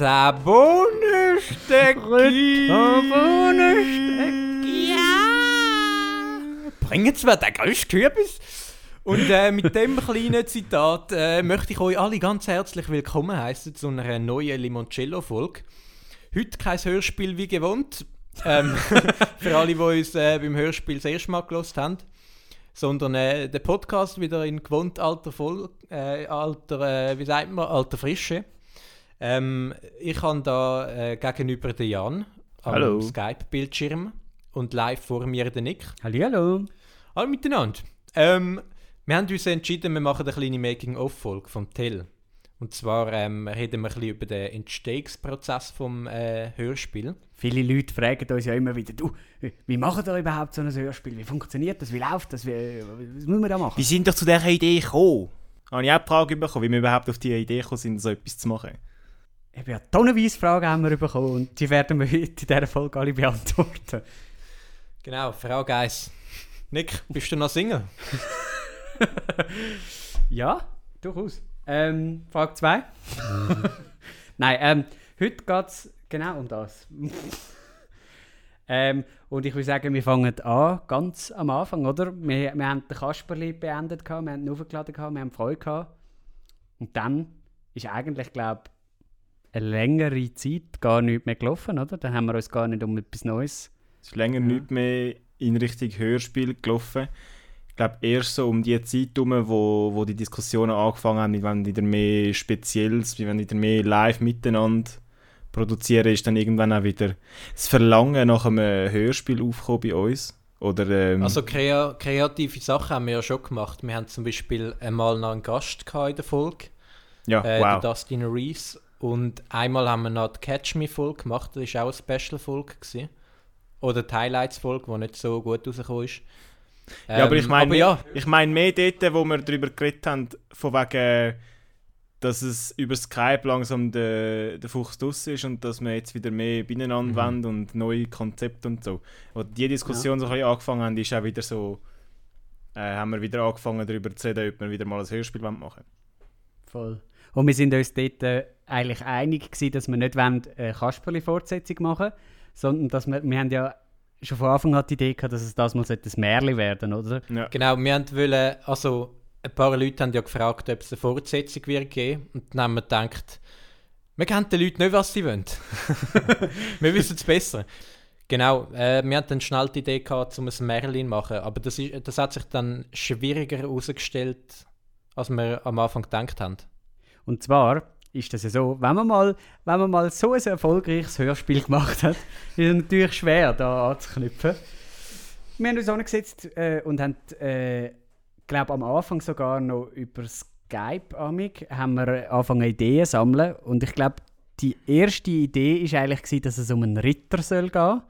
Sabonenstecki! Sabonenstecki! Ja! Bringen Sie mir den grössten Kürbis? Und äh, mit dem kleinen Zitat äh, möchte ich euch alle ganz herzlich willkommen heißen zu einer neuen Limoncello-Folge. Heute kein Hörspiel wie gewohnt. Ähm, für alle, die uns äh, beim Hörspiel das erste Mal gelost haben. Sondern äh, der Podcast wieder in gewohnt alter Voll, äh, alter, äh, wie sagt man, alter Frische. Ähm, ich habe da äh, gegenüber den Jan am Hallo. Skype-Bildschirm und live vor mir den Nick. Hallihallo. Hallo miteinander. Ähm, wir haben uns entschieden, wir machen eine kleine Making-of-Folge vom Tell. Und zwar ähm, reden wir ein bisschen über den Entstehungsprozess vom äh, Hörspiel. Viele Leute fragen uns ja immer wieder, du, wie machen ihr überhaupt so ein Hörspiel? Wie funktioniert das? Wie läuft das? Wie, was muss man da machen? Wie sind doch zu dieser Idee gekommen? Habe ich auch die Frage bekommen, wie wir überhaupt auf die Idee gekommen sind, so etwas zu machen. Ich habe ja tonnenweise Fragen haben wir bekommen und die werden wir heute in dieser Folge alle beantworten. Genau, Frage 1. Nick, bist du noch Single? Ja, durchaus. Ähm, Frage 2. Nein, ähm, heute geht es genau um das. ähm, und ich würde sagen, wir fangen an, ganz am Anfang, oder? Wir, wir haben den Kasperli beendet, gehabt, wir haben ihn aufgeladen, gehabt, wir haben Freude gehabt. Und dann ist eigentlich, glaube ich, eine längere Zeit gar nicht mehr gelaufen, oder? Dann haben wir uns gar nicht um etwas Neues. Es ist länger Ja. nicht mehr in Richtung Hörspiel gelaufen. Ich glaube, erst so um die Zeit herum, wo, wo die Diskussionen angefangen haben, wir wollen wieder mehr Spezielles, wir wollen wieder mehr live miteinander produzieren, ist dann irgendwann auch wieder das Verlangen nach einem Hörspiel aufgekommen bei uns. Oder, ähm, Also krea kreative Sachen haben wir ja schon gemacht. Wir haben zum Beispiel einmal noch einen Gast gehabt in der Folge, ja, äh, wow. Dustin Reese. Und einmal haben wir noch die Catch Me-Folge gemacht, das war auch eine Special-Folge. gewesen. Oder die Highlights-Folge, die nicht so gut rausgekommen ist. Ja, aber ich Ähm, meine ja, ich mein mehr dort, wo wir darüber geredet haben, von wegen, dass es über Skype langsam der, der Fuchs draus ist und dass wir jetzt wieder mehr beieinander Mhm. wollen und neue Konzepte und so. Als die Diskussion so ein bisschen angefangen haben, ist auch wieder so, äh, haben wir wieder angefangen darüber zu reden, ob wir wieder mal ein Hörspiel wollen machen Voll. Und wir sind uns dort äh, eigentlich einig gewesen, dass wir nicht wollen, eine Kasperli-Fortsetzung machen sondern dass wir, wir haben ja schon von Anfang an die Idee gehabt, dass es das mal ein Märchen werden, oder? Ja. Genau, wir haben wollen, also ein paar Leute haben ja gefragt, ob es eine Fortsetzung wird geben. Und dann haben wir gedacht, wir kennen den Leuten nicht, was sie wollen. wir wissen es besser. Genau, äh, wir hatten dann schnell die Idee gehabt, um ein Merlin zu machen, aber das, ist, das hat sich dann schwieriger herausgestellt, als wir am Anfang gedacht haben. Und zwar ist das ja so, wenn man mal, wenn man mal so ein erfolgreiches Hörspiel gemacht hat, ist es natürlich schwer, da anzuknüpfen. Wir haben uns angesetzt äh, und haben, äh, glaube am Anfang sogar noch über Skype amig, haben wir angefangen Ideen zu sammeln und ich glaube, die erste Idee ist eigentlich gewesen, dass es um einen Ritter soll gehen.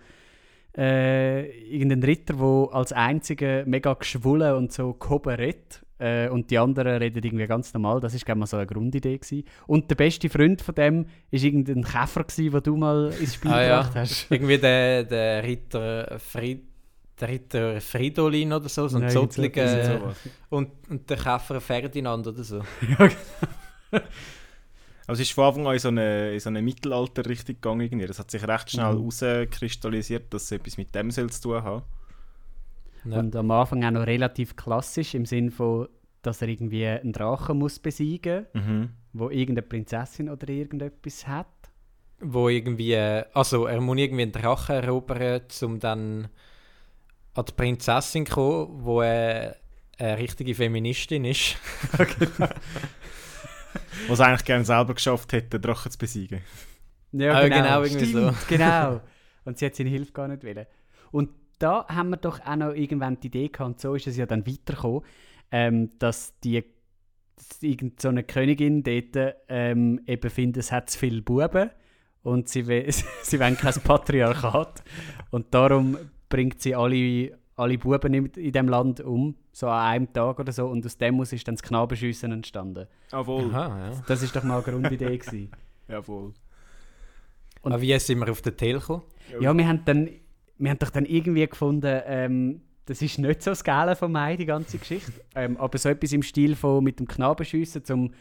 Äh, irgendein Ritter, der als einziger mega geschwollen und so gehoben redet. Äh, und die anderen reden irgendwie ganz normal. Das war, glaube so eine Grundidee. Gewesen. Und der beste Freund von dem war irgendein Käfer, gewesen, den du mal ins Spiel Ah, ja. gebracht hast. Irgendwie der, der Ritter Fried, der Ritter Fridolin oder so, so ein sowas. und, und der Käfer Ferdinand oder so. Also es ist von Anfang an in so eine, in so eine Mittelalter-Richtung gegangen. irgendwie. Das hat sich recht schnell Mhm. herauskristallisiert, dass es etwas mit dem soll zu tun haben. Ja. Und am Anfang auch noch relativ klassisch, im Sinn von, dass er irgendwie einen Drachen muss besiegen muss, Mhm. wo irgendeine Prinzessin oder irgendetwas hat. wo irgendwie, also er muss irgendwie einen Drachen erobern, um dann an die Prinzessin zu kommen, wo äh, eine richtige Feministin ist. Was er eigentlich gerne selber geschafft hätte, den Drachen zu besiegen. Ja, Ah, genau, irgendwie so. Stimmt, genau. Und sie hat seine Hilfe gar nicht wollen. Und da haben wir doch auch noch irgendwann die Idee gehabt, und so ist es ja dann weitergekommen, ähm, dass die dass irgend so eine Königin dort ähm, eben findet, es hat zu viele Buben und sie, will, sie wollen kein Patriarchat. Und darum bringt sie alle, alle Buben in, in dem Land um, so an einem Tag oder so. Und aus dem muss ist dann das Knabenschiessen entstanden. Jawohl. Aha, ja. Das ist doch mal eine Grundidee gewesen. Jawohl. Und- Aber wie sind wir auf den Tel gekommen? Ja, wir haben, dann, wir haben doch dann irgendwie gefunden, ähm, das ist nicht so das Geile von mir, die ganze Geschichte. ähm, aber so etwas im Stil von mit dem Knabenschiessen, um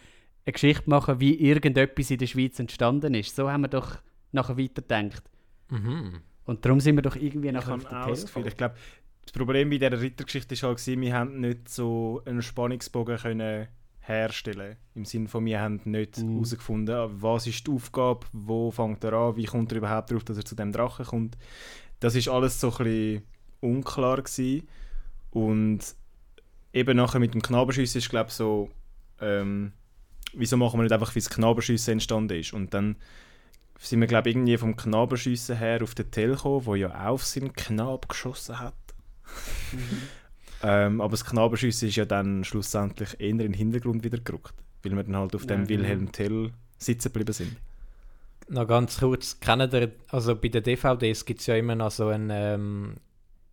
eine Geschichte machen, wie irgendetwas in der Schweiz entstanden ist. So haben wir doch nachher weitergedacht. Mhm. Und darum sind wir doch irgendwie Ich nachher habe auf der. Gefühl, ich glaube, das Problem bei dieser Rittergeschichte war halt, wir haben nicht so einen Spannungsbogen können herstellen Im Sinne von, wir haben nicht Mhm. herausgefunden, was ist die Aufgabe, wo fängt er an, wie kommt er überhaupt darauf, dass er zu dem Drachen kommt. Das ist alles so ein bisschen unklar gewesen. Und eben nachher mit dem Knabenschiessen ist glaube so, ähm, wieso machen wir nicht einfach, wie das Knabenschiessen entstanden ist. Und dann sind wir glaube irgendwie vom Knabenschiessen her auf den Tell gekommen, wo ja auch auf seinen Knab geschossen hat. ähm, aber das Knabenschiessen ist ja dann schlussendlich eher in den Hintergrund wieder gerückt, weil wir dann halt auf dem Ja, Wilhelm Tell sitzen geblieben sind. Noch ganz kurz, kennt ihr, also bei den DVDs gibt es ja immer noch so eine, ähm,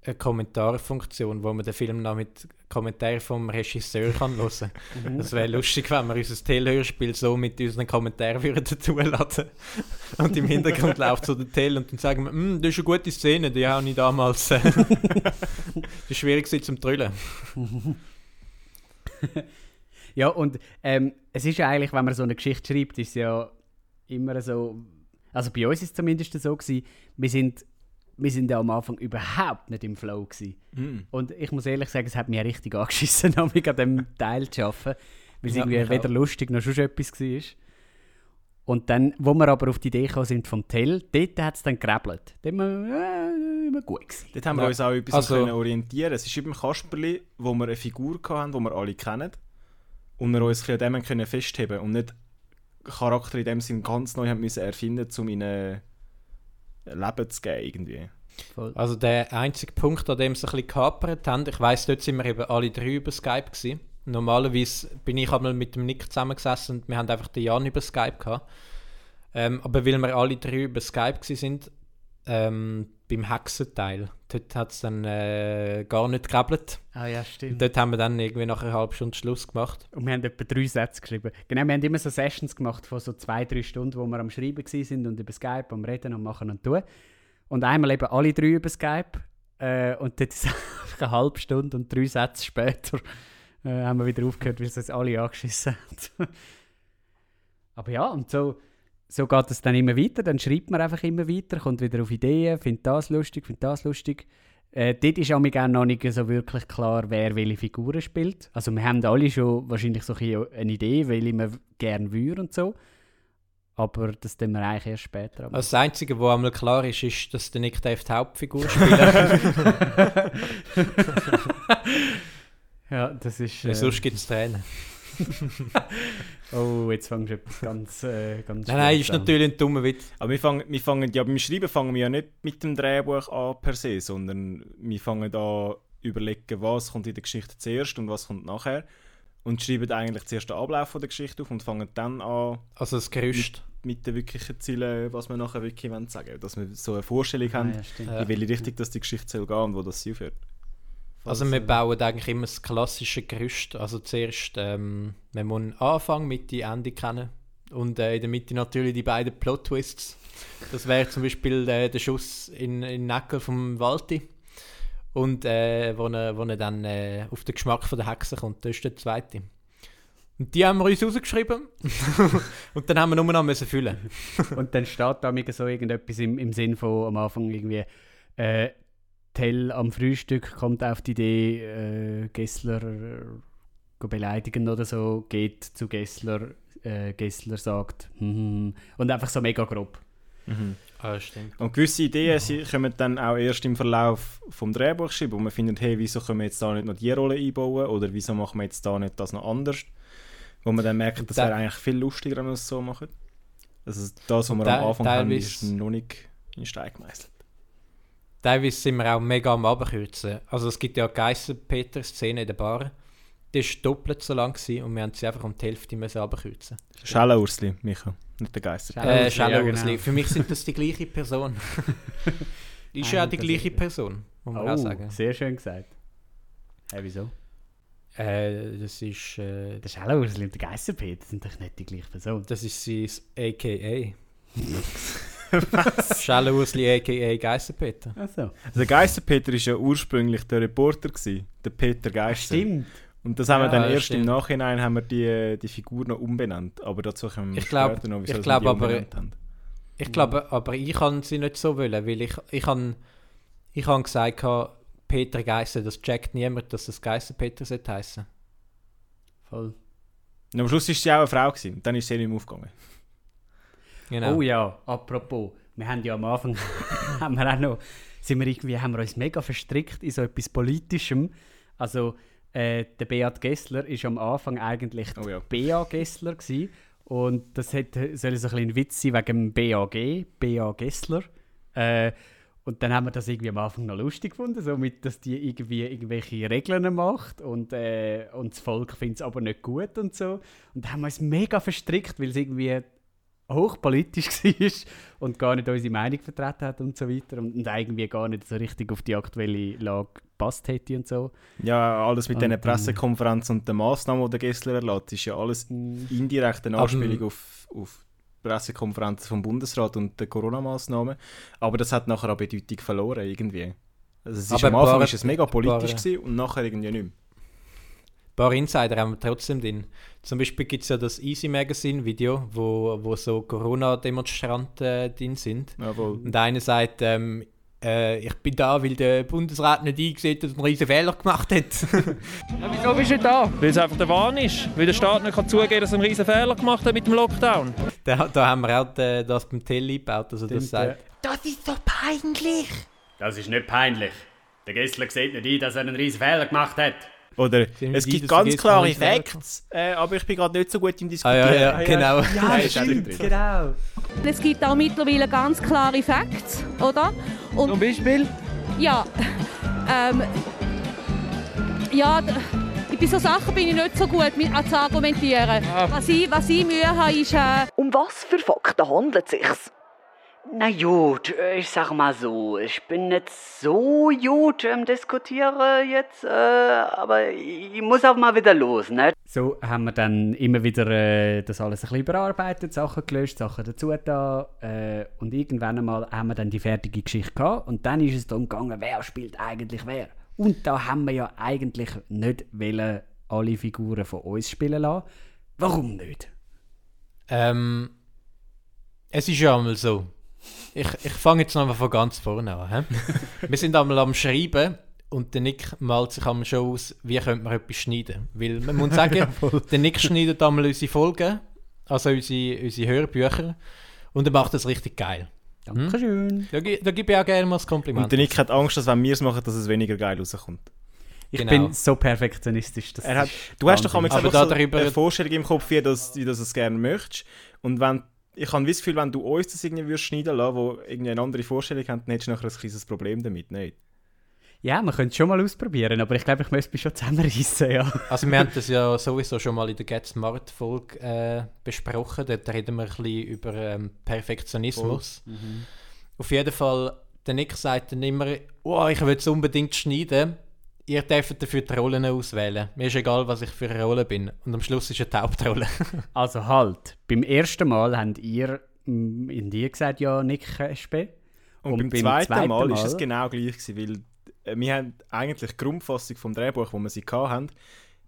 eine Kommentarfunktion, wo man den Film noch mit Kommentaren vom Regisseur kann hören Mhm. Das wäre lustig, wenn wir unser Tell-Hörspiel so mit unseren Kommentaren würden zuladen. Und im Hintergrund läuft so der Tell und dann sagen wir, «Hm, das ist eine gute Szene, die habe ich damals. Äh, das ist schwierig zum Trüllen. Ja, und ähm, es ist ja eigentlich, wenn man so eine Geschichte schreibt, ist ja immer so. Also bei uns ist es zumindest so gewesen, wir sind, wir sind ja am Anfang überhaupt nicht im Flow gewesen. Mhm. Und ich muss ehrlich sagen, es hat mich richtig angeschissen, an diesem Teil zu arbeiten, weil es Ja, irgendwie weder auch. lustig noch schon etwas war. Und dann, wo wir aber auf die Idee gekommen sind vom Tell, dort hat es dann gerebelt. Dort war äh, immer gut. Gewesen. Dort haben wir Ja. uns auch etwas Also- können orientieren Es ist beim Kasperli, wo wir eine Figur hatten, die wir alle kennen. Und wir uns ein bisschen an dem können festheben und nicht Charakter in dem Sinn ganz neu haben müssen erfinden, um ihnen Leben zu geben irgendwie. Voll. Also der einzige Punkt, an dem sie ein bisschen gehapert haben, ich weiss, dort sind wir eben alle drei über Skype gewesen. Normalerweise bin ich einmal mit dem Nick zusammengesessen und wir haben einfach den Jan über Skype gehabt. Ähm, aber weil wir alle drei über Skype gewesen sind, ähm, beim Hexenteil, dort hat es dann äh, gar nicht gerebelt. Ah ja, stimmt. Dort haben wir dann irgendwie nach einer halben Stunde Schluss gemacht. Und wir haben etwa drei Sätze geschrieben. Genau, wir haben immer so Sessions gemacht von so zwei, drei Stunden, wo wir am Schreiben sind und über Skype am Reden und Machen und Tun. Und einmal eben alle drei über Skype. Äh, und dort ist einfach eine halbe Stunde und drei Sätze später äh, haben wir wieder aufgehört, weil es uns alle angeschissen hat. Aber ja, und so, so geht es dann immer weiter. Dann schreibt man einfach immer weiter, kommt wieder auf Ideen, findet das lustig, findet das lustig. Äh, dort ist auch gerne noch nicht so wirklich klar, wer welche Figuren spielt. Also wir haben alle schon wahrscheinlich so ein eine Idee, welche wir gerne würden und so. Aber das tun wir eigentlich erst später. Also das Einzige, was einmal klar ist, ist, dass der Nick Dave die Hauptfigur spielt. ja, das ist... Äh, Äh, Sonst gibt es Tränen. oh, jetzt fangst du etwas ganz, äh, ganz Nein, nein, ist an. natürlich ein dummer Witz. Aber wir fangen, wir fangen, ja, beim Schreiben fangen wir ja nicht mit dem Drehbuch an per se, sondern wir fangen an überlegen, was kommt in der Geschichte zuerst und was kommt nachher. Und schreiben eigentlich zuerst den Ablauf von der Geschichte auf und fangen dann an Also das Gerüst. mit den wirklichen Zielen, was wir nachher wirklich wollen sagen Dass wir so eine Vorstellung Ah, haben, ja, stimmt. Ja. in welche Richtung dass die Geschichte soll gehen und wo das sie aufhört. Also wir bauen eigentlich immer das klassische Gerüst. Also zuerst, ähm, man muss Anfang, Mitte, Ende kennen. Und äh, in der Mitte natürlich die beiden Plot-Twists. Das wäre zum Beispiel äh, der Schuss in, in den Nackel vom Walti. Und äh, wo, er, wo er dann äh, auf den Geschmack von der Hexe kommt. Das ist der zweite. Und die haben wir uns rausgeschrieben. und dann haben wir nur noch müssen füllen. Und dann steht da so irgendetwas im, im Sinn von am Anfang irgendwie äh, Tell am Frühstück kommt auf die Idee, äh, Gessler äh, beleidigen oder so, geht zu Gessler, äh, Gessler sagt hm, hm, hm. und einfach so mega grob. Ah, stimmt. Und gewisse Ideen sie kommen dann auch erst im Verlauf vom Drehbuchschreiben, wo man findet, hey, wieso können wir jetzt da nicht noch die Rolle einbauen oder wieso machen wir jetzt da nicht das noch anders? Wo man dann merkt, das Da- wäre eigentlich viel lustiger, wenn wir es so machen. Also das, was wir am Anfang haben, ist noch nicht in Stein gemeißelt. Teilweise sind wir auch mega am Abkürzen. Also es gibt ja eine Geisser-Peter-Szene in der Bar. Die war doppelt so lang gewesen und wir haben sie einfach um die Hälfte müssen abkürzen. Schellenursli, Micha, nicht der Geister. Schellenursli, Äh, ja, Schellenursli. genau. Für mich sind das die gleiche Person. ist ja auch die gleiche Person, muss man auch Oh, sagen. sehr schön gesagt. Hey, wieso? Äh, das ist, äh, Der Schellenursli und der Geisserpeter sind doch nicht die gleiche Person. das ist sein AKA. Schellenursli AKA Geisser-Peter. Ach so. Also der Geister-Peter war ja ursprünglich der Reporter, gewesen, der Peter Geister. Stimmt. Und das haben wir Ja, dann das erst im stimmt. Nachhinein haben wir die, die Figur noch umbenannt. Aber dazu kommen wir Ich glaub- später noch, wieso ich sie glaub die aber- umbenannt haben. Ich glaube, aber ich kann sie nicht so wollen, weil ich, ich habe ich han gesagt, gehabt, Peter Geisser, das checkt niemand, dass das Geisser Peter sollte heißen. Voll. Und am Schluss war sie auch eine Frau. Gewesen. Dann ist sie nicht mehr aufgegangen. Genau. Oh ja, apropos, wir haben ja am Anfang haben wir auch noch, sind wir irgendwie, haben wir uns mega verstrickt in so etwas Politischem. Also äh, der Beat Gessler ist am Anfang eigentlich Oh ja. Bea Gessler gsi und das hat, soll so ein bisschen ein Witz sein wegen dem BAG, Bea Gessler. Äh, und dann haben wir das irgendwie am Anfang noch lustig gefunden, so mit, dass die irgendwie irgendwelche Regeln macht und, äh, und das Volk findet es aber nicht gut und so. Und da haben wir uns mega verstrickt, weil es irgendwie hochpolitisch war und gar nicht unsere Meinung vertreten hat und so weiter und, und irgendwie gar nicht so richtig auf die aktuelle Lage gepasst hätte und so. Ja, alles mit diesen Pressekonferenzen und den Massnahmen, die der Gessler erlässt, ist ja alles indirekt eine Aber- Anspielung auf, auf Pressekonferenzen vom Bundesrat und den Corona-Massnahmen. Aber das hat nachher auch Bedeutung verloren, irgendwie. Also es ist Aber am Anfang ist es mega politisch paar- gewesen und nachher irgendwie nicht mehr. Ein paar Insider haben wir trotzdem drin. Zum Beispiel gibt es ja das Easy Magazine Video, wo, wo so Corona-Demonstranten äh, drin sind. Jawohl. Und einer sagt, ähm, äh, ich bin da, weil der Bundesrat nicht eingesehen hat, dass er einen riesen Fehler gemacht hat. Ja, wieso bist du da? Weil es einfach der Wahn ist. Weil der Staat nicht kann zugeben dass er einen riesen Fehler gemacht hat mit dem Lockdown. da, da haben wir auch äh, das beim Tell eingebaut, also das Stimmt, sagt. Das ist nicht peinlich. Der Gessler sieht nicht ein, dass er einen riesen Fehler gemacht hat. Oder es gibt ganz klare Facts, äh, aber ich bin gerade nicht so gut im Ah Diskutieren. ja, ja, genau. Ja, ist auch drin. genau. Es gibt auch mittlerweile ganz klare Facts, oder? Und Zum Beispiel? ja, ähm, ja, bei so Sachen bin ich nicht so gut mit, zu argumentieren. Was, ich, was ich Mühe habe, ist, äh, Um was für Fakten handelt es sich? Na gut, äh, ich sag mal so, ich bin nicht so gut im Diskutieren jetzt, äh, aber ich muss auch mal wieder los, ne? So haben wir dann immer wieder äh, das alles ein bisschen überarbeitet, Sachen gelöscht, Sachen dazu da äh, und irgendwann einmal haben wir dann die fertige Geschichte gehabt und dann ist es darum gegangen, wer spielt eigentlich wer. Und da haben wir ja eigentlich nicht wollen, alle Figuren von uns spielen lassen. Warum nicht? Ähm, es ist ja einmal so. Ich, ich fange jetzt noch mal von ganz vorne an. hä? Wir sind einmal am Schreiben und der Nick malt sich einmal schon aus, wie könnte man etwas schneiden. Weil man muss sagen, der Nick schneidet einmal unsere Folgen, also unsere, unsere Hörbücher, und er macht das richtig geil. Dankeschön. Da, da gebe ich auch gerne mal das Kompliment. Und der Nick hat Angst, dass wenn wir es machen, dass es weniger geil rauskommt. Ich Genau. bin so perfektionistisch. Das Er hat, du hast doch einmal Aber einfach so darüber- eine Vorstellung im Kopf, wie, das, wie das es gerne möchtest. Und wenn, ich habe das Gefühl, wenn du uns das irgendwie würdest schneiden lassen, wo irgendwie eine andere Vorstellung haben, dann hättest du nachher ein kleines Problem damit, nicht? Ja, man könnte es schon mal ausprobieren, aber ich glaube, ich müsste mich schon zusammenreißen, ja. Also wir haben das ja sowieso schon mal in der Get Smart Folge äh, besprochen. Dort reden wir ein bisschen über ähm, Perfektionismus. Auf jeden Fall, der Nick sagt dann immer, oh, ich will es unbedingt schneiden. Ihr dürft dafür die Rollen auswählen. Mir ist egal, was ich für eine Rolle bin. Und am Schluss ist es die Hauptrolle. Also halt, beim ersten Mal habt ihr mm, in dir gesagt, ja, Nick Espe. Und, beim, zweiten, Mal, ist es genau gleich gewesen, weil äh, wir haben eigentlich die Grundfassung vom Drehbuch, wo wir sie hatten,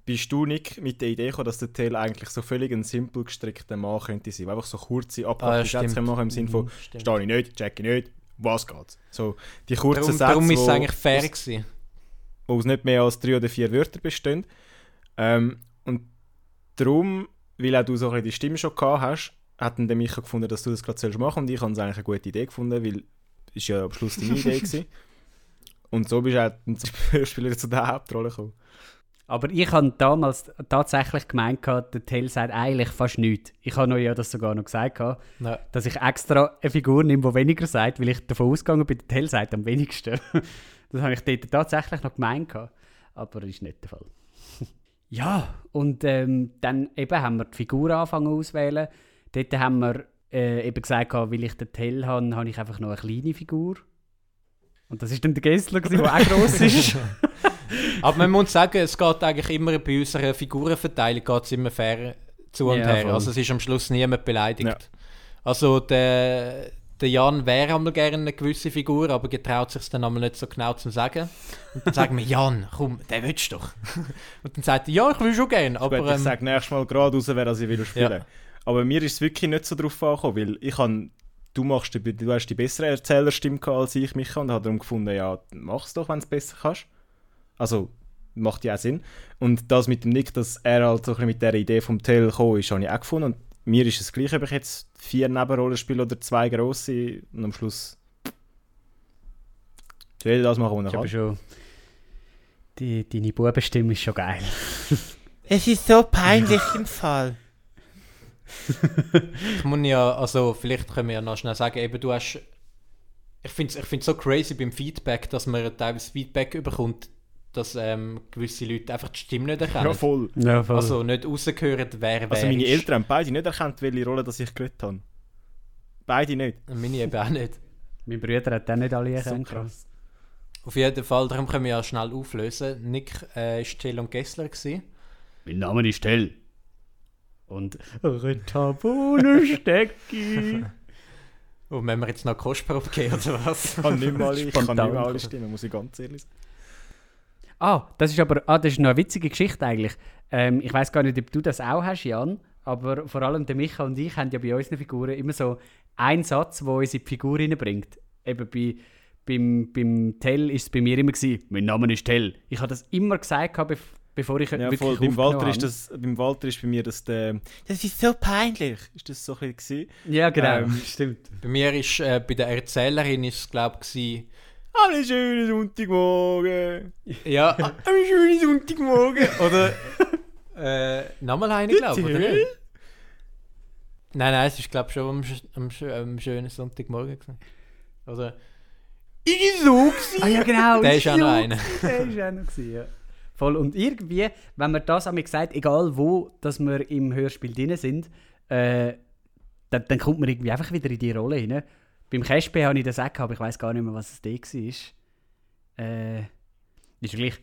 bist du, Nick, mit der Idee gekommen, dass der Tale eigentlich so völlig ein simpel gestrickter Mann könnte sein, der einfach so kurze, Sätze Ah, stimmt. machen im Sinne von Mhm. «Stehe ich nicht, check ich nicht, was geht's?» So, die kurzen Darum, Sätze, darum ist es eigentlich fair gewesen. Wo aus nicht mehr als drei oder vier Wörter bestehen. Ähm, und darum, weil auch du so ein die Stimme schon gehabt hast, hat dann der Micha gefunden, dass du das gerade machen sollst. Und ich habe es eigentlich eine gute Idee gefunden, weil es ja am Schluss deine Idee gewesen. Und so bist du auch zum Hörspieler zu der Hauptrolle gekommen. Aber ich habe damals tatsächlich gemeint, gehabt, der Tell sagt eigentlich fast nichts. Ich habe euch ja das sogar noch gesagt, gehabt, Ja. dass ich extra eine Figur nehme, die weniger sagt, weil ich davon ausgegangen bin, der Tell sagt am wenigsten. das habe ich dort tatsächlich noch gemeint, aber das ist nicht der Fall. ja, und ähm, dann eben haben wir die Figur angefangen auswählen. Dort haben wir äh, eben gesagt, weil ich den Tell habe, habe ich einfach noch eine kleine Figur. Und das ist dann der Gessler, der auch gross ist. Aber man muss sagen, es geht eigentlich immer bei unserer Figurenverteilung geht's immer fair zu und Ja, her. Also es ist am Schluss niemand beleidigt. Ja. Also der, der Jan wäre einmal gerne eine gewisse Figur, aber getraut sich dann einmal nicht so genau zu sagen. Und dann sagen wir, Jan, komm, den willst du doch. Und dann sagt er, ja, ich will schon gerne, aber... Aber ich ähm, sage nächstes Mal geradeaus, wer das ich will spielen. Ja. Aber mir ist es wirklich nicht so drauf angekommen, weil ich han, du machst die, du hast die bessere Erzählerstimme gehabt als ich, Micha, und habe darum gefunden, ja, mach's doch, wenn du es besser kannst. Also, macht ja auch Sinn. Und das mit dem Nick, dass er halt so ein bisschen mit der Idee vom Tell gekommen ist, habe ich auch gefunden. Und mir ist es gleich, ob ich jetzt vier Nebenrollen spiele oder zwei grosse und am Schluss soll das machen, was Ich kann. schon. Die, deine Bubenstimme ist schon geil. Es ist so peinlich im Fall. Ich muss ja, also vielleicht können wir ja noch schnell sagen, eben du hast, ich finde es ich find's so crazy beim Feedback, dass man teilweise Feedback bekommt, dass ähm, gewisse Leute einfach die Stimme nicht erkennen. Ja, voll. Ja, voll. also nicht rausgehört, wer wer Also meine ist. Eltern haben beide nicht erkannt, welche Rolle das ich geredet habe. Beide nicht. Meine eben auch nicht. mein Bruder hat dann nicht alle So erkannt. krass. Auf jeden Fall, darum können wir ja schnell auflösen. Nick äh, ist Till und Gessler gewesen. Mein Name ist Tell. Und Retabonestecki. Und wenn wir jetzt noch Kostprobe gehen oder was? Ich kann nicht mal, ich kann nicht Spontan. mehr alle Stimmen, muss ich ganz ehrlich sagen. Ah, das ist aber ah, das ist noch eine witzige Geschichte eigentlich. Ähm, ich weiß gar nicht, ob du das auch hast, Jan. Aber vor allem der Micha und ich haben ja bei unseren Figuren immer so einen Satz, der uns in die Figur reinbringt. Eben bei, beim, beim Tell ist es bei mir immer gewesen, mein Name ist Tell. Ich habe das immer gesagt, gehabt, bev- bevor ich Ja, wirklich voll. Beim Walter, aufgenommen ist das, beim Walter ist bei mir das der. Das ist so peinlich. Ist das so ein bisschen. gewesen? habe. Ja, genau. Ähm, Stimmt. Bei mir ist, äh, bei der Erzählerin ist es glaube ich, Einen schönen Sonntagmorgen. ja, einen schönen Sonntagmorgen. Oder, äh, nochmal eine glaube ich, oder Till? nicht? Nein, nein, es ist glaube ich schon am, am, am schönen Sonntagmorgen gewesen. Oder, ich ist so gewesen. Ah ja, genau. Der ist auch noch ja, einer. Der ist auch noch gewesen, ja. Voll. Und irgendwie, wenn man das einmal gesagt, egal wo, dass wir im Hörspiel drin sind, äh, dann, dann kommt man irgendwie einfach wieder in die Rolle hinein. Beim Casper habe ich das auch aber ich weiß gar nicht mehr, was es da war. Äh, ist ja gleich.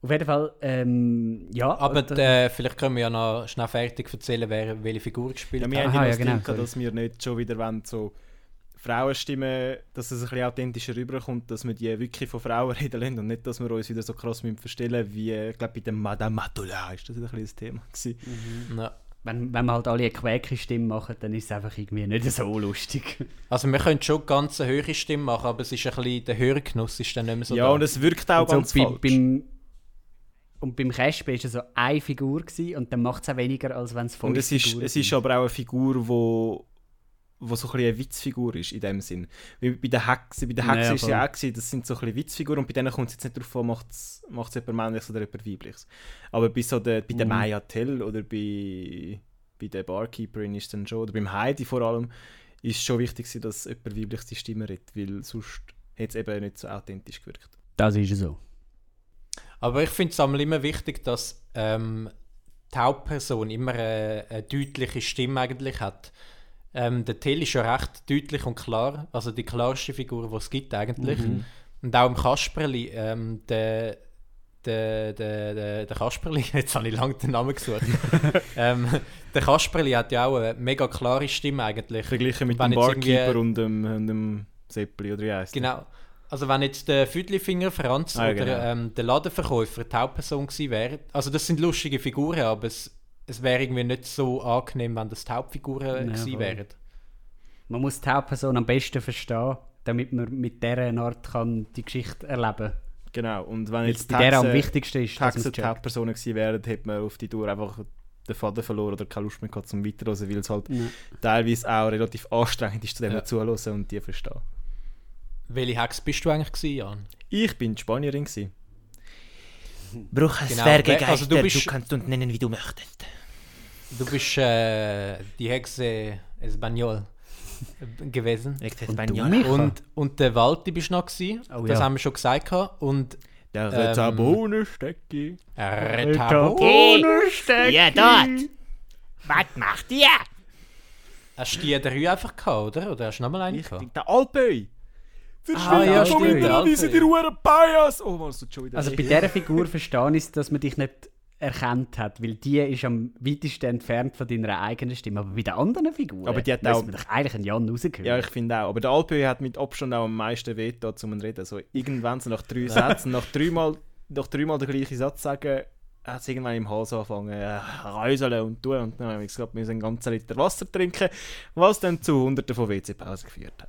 Auf jeden Fall, ähm, ja. Aber und, äh, vielleicht können wir ja noch schnell fertig erzählen, wer welche Figur gespielt Ja, wir hat. haben ja ja, genau, Ding dass wir nicht schon wieder wollen, so Frauenstimmen, dass es ein bisschen authentischer rüberkommt, dass wir die wirklich von Frauen reden lassen und nicht, dass wir uns wieder so krass müssen verstellen wie, ich glaube, bei dem Madame Matula ist das ein bisschen das Thema gewesen. Ja. Wenn, wenn wir halt alle eine Quäke-Stimme machen, dann ist es einfach irgendwie nicht so lustig. Also wir können schon ganz eine höhere Stimme machen, aber es ist ein bisschen, der Hörgenuss ist dann nicht mehr so ja, da. und es wirkt auch Und so ganz bei, falsch. beim, und beim Casper war es so eine Figur gewesen, und dann macht es auch weniger, als wenn es Und es ist, Figuren es ist aber auch eine Figur, wo, wo so ein bisschen eine Witzfigur ist, in dem Sinn. Wie bei den Hexen, bei den Hexen ist es ja auch gewesen, das sind so ein bisschen Witzfiguren und bei denen kommt es jetzt nicht darauf an, macht es jemand männliches oder jemand weibliches. Aber bei, so der, bei der Mhm. Maya Tell oder bei, bei der Barkeeperin ist dann schon, oder beim Heidi vor allem, ist schon wichtig gewesen, dass jemand weibliches die Stimme redet, weil sonst hätte es eben nicht so authentisch gewirkt. Das ist so. Aber ich finde es immer wichtig, dass ähm, die Hauptperson immer eine, eine deutliche Stimme eigentlich hat. Ähm, der Till ist ja recht deutlich und klar, also die klarste Figur, die es gibt eigentlich. Und auch im Kasperli, ähm, der, der, der, der, der Kasperli, jetzt habe ich lange den Namen gesucht. ähm, der Kasperli hat ja auch eine mega klare Stimme eigentlich. Verglichen mit Wenn dem Barkeeper und dem, und dem Seppli oder wie heisst? Genau. Also wenn jetzt der Füdlifinger Franz Ah, oder genau. ähm, der Ladenverkäufer die Hauptperson gewesen wäre, also das sind lustige Figuren, aber es, es wäre irgendwie nicht so angenehm, wenn das die Hauptfiguren Ja, gewesen wären. Man muss die Hauptperson am besten verstehen, damit man mit dieser Art kann die Geschichte erleben kann. Genau, und wenn jetzt es die bei der am Hexe- wichtigsten ist, dass die Hauptpersonen gewesen wären, hätte man auf die Tour einfach den Faden verloren oder keine Lust mehr gehabt zum Weiterhören, weil es halt Ja. teilweise auch relativ anstrengend ist, zu dem Ja. zuhören und die verstehen. Welche Hex bist du eigentlich gewesen, Jan? Ich bin die Spanierin. Gewesen. Bruches Genau, Zwergegeister, also du bist- kannst uns nennen, wie du möchtest. Du bist äh, die Hexe Espanol gewesen. Ich sage Und? Und, und der Walti bist du noch gewesen. Oh, das ja. haben wir schon gesagt. gehabt. Und Der Ähm, Retabonenstecki. Retabo. Ja, dort! Was macht ihr? Hast du die drei einfach gehabt, oder? Oder hast du nochmal eine Ich gehabt? bin der Alpöi. Ah, ja, schon wieder diese die Ruhren Bias. Oh, man, es tut schon wieder Also bei dieser Figur verstehe ich dass man dich nicht erkannt hat, weil die ist am weitesten entfernt von deiner eigenen Stimme. Aber bei den anderen Figuren Aber die hat auch- wir doch eigentlich einen Jan rausgehört. Ja, ich finde auch. Aber der Alpö hat mit Abstand auch am meisten Veto zum Reden. So, irgendwann so nach drei Sätzen, nach dreimal, nach dreimal den gleichen Satz sagen, hat es irgendwann im Hals angefangen, äh, räuseln und tun. Und dann habe ich gesagt, wir müssen einen ganzen Liter Wasser trinken, was dann zu hunderten von WC-Pausen geführt hat.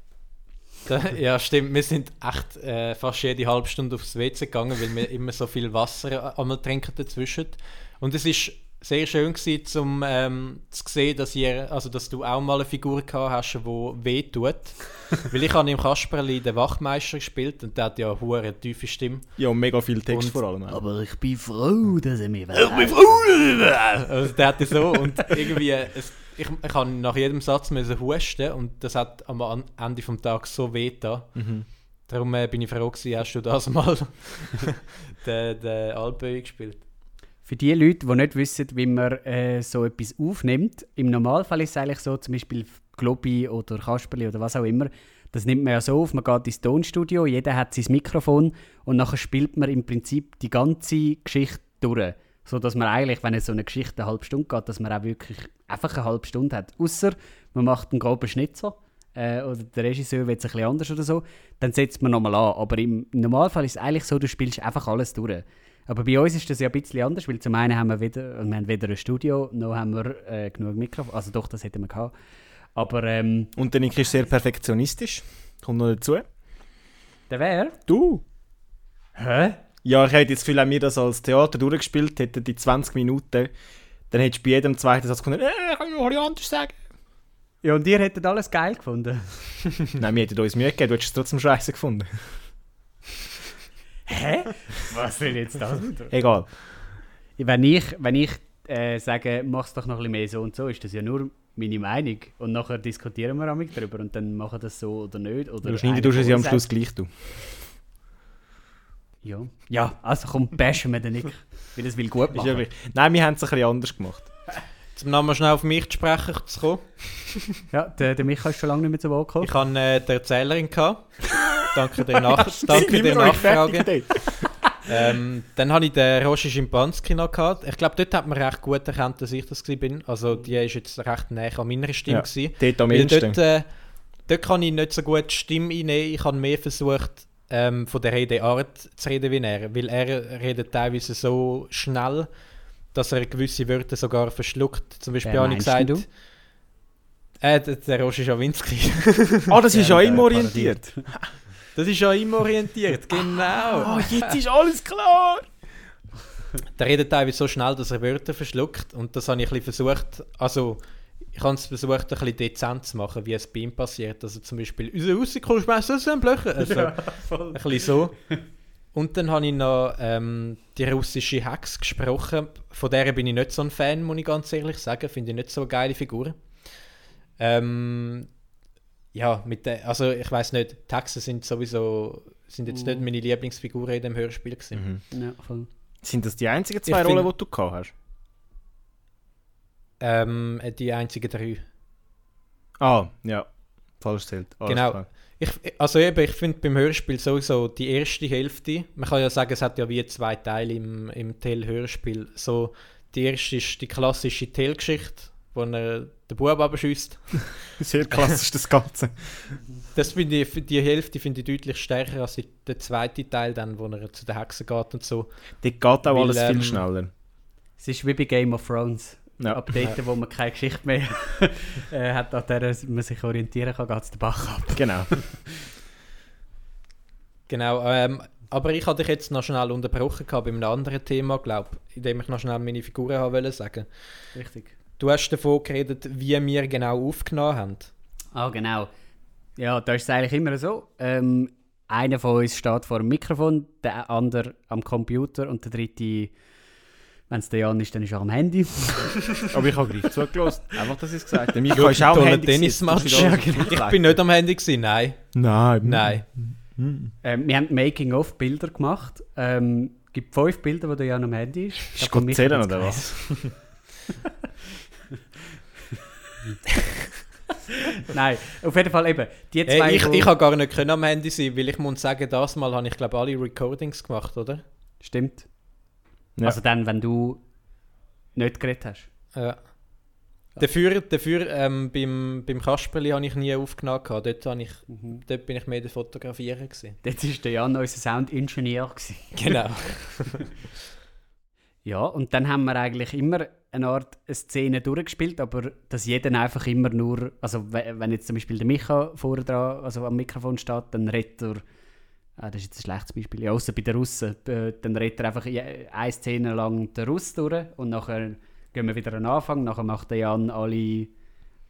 Ja, stimmt. Wir sind echt äh, fast jede halbe Stunde aufs WC gegangen, weil wir immer so viel Wasser einmal trinken dazwischen. Und es ist sehr schön gewesen, zum, ähm, zu sehen, dass, ihr, also, dass du auch mal eine Figur gehabt hast, die weh tut. weil ich habe im Kasperli den Wachmeister gespielt und der hat ja eine tiefe Stimme. Ja, und mega viel Text Und- vor allem. auch. Aber ich bin froh, dass er mir Also der hatte so und irgendwie, es, ich, ich habe nach jedem Satz müssen husten und das hat am Ende vom Tag so weh da. Darum äh, bin ich froh gewesen, hast du das mal den, den Alpöi gespielt. Für die Leute, die nicht wissen, wie man äh, so etwas aufnimmt, im Normalfall ist es eigentlich so, zum Beispiel Globi oder Kasperli oder was auch immer, das nimmt man ja so auf, man geht ins Tonstudio, jeder hat sein Mikrofon und nachher spielt man im Prinzip die ganze Geschichte durch. So dass man eigentlich, wenn es so eine Geschichte eine halbe Stunde geht, dass man auch wirklich einfach eine halbe Stunde hat. Außer man macht einen groben Schnitzer äh, oder der Regisseur will es ein bisschen anders oder so, dann setzt man nochmal an. Aber im Normalfall ist es eigentlich so, du spielst einfach alles durch. Aber bei uns ist das ja ein bisschen anders, weil zum einen haben wir weder, wir haben weder ein Studio, noch haben wir äh, genug Mikrofon. Also doch, das hätten wir gehabt. Aber ähm, Und der Nick ist sehr perfektionistisch. Kommt noch dazu. der wäre. Du? Hä? Ja, ich hätte jetzt viel, wenn wir das als Theater durchgespielt hätten, die 20 Minuten, dann hättest du bei jedem zweiten Satz gefunden, äh, kann ich noch etwas anderes sagen? Ja, und ihr hättet alles geil gefunden. Nein, wir hätten uns Mühe gegeben, du hättest es trotzdem scheiße gefunden. Hä? Was will jetzt das? Egal. wenn ich, wenn ich äh, sage, mach's doch noch ein bisschen mehr so und so, ist das ja nur meine Meinung. Und nachher diskutieren wir amig drüber und dann machen das so oder nicht. Oder Du tust es ja am Schluss gleich, du. Ja. ja, also komm, bashen wir den nicht. Weil das will gut Ist machen. Nein, wir haben es ein bisschen anders gemacht. Zum nochmal schnell auf mich zu sprechen zu kommen. Ja, der, der Micha ist schon lange nicht mehr zu Wort gekommen. Ich hatte äh, die Erzählerin. Gehabt. Danke der, Nach danke der Nachfrage. Ähm, dann hatte ich den Roger Schimpanski noch. Gehabt. Ich glaube, dort hat man recht gut erkannt, dass ich das bin. Also die ist jetzt recht nah an meiner Stimme. Ja, gewesen. dort am dort, äh, dort kann ich nicht so gut die Stimme einnehmen. Ich habe mehr versucht, ähm, von der Redeart zu reden wie er. Weil er redet teilweise so schnell, dass er gewisse Wörter sogar verschluckt. Zum Beispiel habe ich gesagt... denn Äh, der, der Roger Schawinski. Ah, das ist ja immer orientiert. das ist ja immer orientiert, genau. Ah, jetzt ist alles klar! Der redet teilweise so schnell, dass er Wörter verschluckt. Und das habe ich ein bisschen versucht, also ich habe es versucht, ein bisschen dezent zu machen, wie es bei ihm passiert. Also zum Beispiel, unser Russikol schmeißt aus dem Blöcher. Also, ein bisschen so. Und dann habe ich noch ähm, die russische Hex gesprochen. Von der bin ich nicht so ein Fan, muss ich ganz ehrlich sagen. Finde ich nicht so eine geile Figur. Ähm, ja, mit der, also ich weiß nicht, die Hexen sind sowieso sind jetzt nicht meine Lieblingsfiguren in dem Hörspiel gewesen. Ja, voll. Sind das die einzigen zwei Ich Rollen, die du gehabt hast? Ähm, die einzigen drei. Ah, ja. Falsch zählt. Alles Genau. klar. Ich, also eben, ich finde beim Hörspiel sowieso die erste Hälfte, man kann ja sagen, es hat ja wie zwei Teile im, im Tell-Hörspiel. So, die erste ist die klassische Tell-Geschichte, wo er den Bub abschießt. Sehr klassisch, das Ganze. Das finde ich, die Hälfte finde ich deutlich stärker als der zweite Teil, dann, wo er zu den Hexen geht und so. Dort geht auch Weil, alles viel ähm, schneller. Es ist wie bei Game of Thrones. Ja. Ab dort, wo man keine Geschichte mehr äh, hat, an der man sich orientieren kann, geht es den Bach ab. Genau. Genau, ähm, aber ich hatte dich jetzt noch schnell unterbrochen gehabt bei einem anderen Thema, glaube ich, indem ich noch schnell meine Figuren haben wollte sagen. Richtig. Du hast davon geredet, wie wir genau aufgenommen haben. Ah, genau. Ja, da ist es eigentlich immer so. Ähm, einer von uns steht vor dem Mikrofon, der andere am Computer und der dritte, wenn es der Jan ist, dann ist er am Handy. Aber ich habe gleich zugelassen. Einfach, dass ich es gesagt habe. Micha ist auch am Handy. Tennismatch. gewesen. Ich bin nicht am Handy gewesen, nein. Nein. Nein. ähm, wir haben Making-of-Bilder gemacht. Ähm, es gibt fünf Bilder, wo der Jan am Handy ist. Ist Gott zählen oder was? Nein, auf jeden Fall eben. Die zwei, Hey, ich ich habe gar nicht können am Handy sein, weil ich muss sagen, das Mal habe ich glaube alle Recordings gemacht, oder? Stimmt. Ja. Also dann, wenn du nicht geredet hast. Ja. Dafür, dafür ähm, beim, beim Kasperli habe ich nie aufgenommen. Dort, habe ich, dort bin ich mehr der Fotografieren. Gewesen. Dort war der Jan unser Soundingenieur. Genau. Ja, und dann haben wir eigentlich immer eine Art eine Szene durchgespielt, aber dass jeder einfach immer nur, also we- wenn jetzt zum Beispiel der Micha vorne dran, also am Mikrofon steht, dann redet er, das ist jetzt ein schlechtes Beispiel, ja, außer bei den Russen, äh, dann redet er einfach eine Szene lang den Russ durch und nachher gehen wir wieder an den Anfang, nachher macht der Jan alle,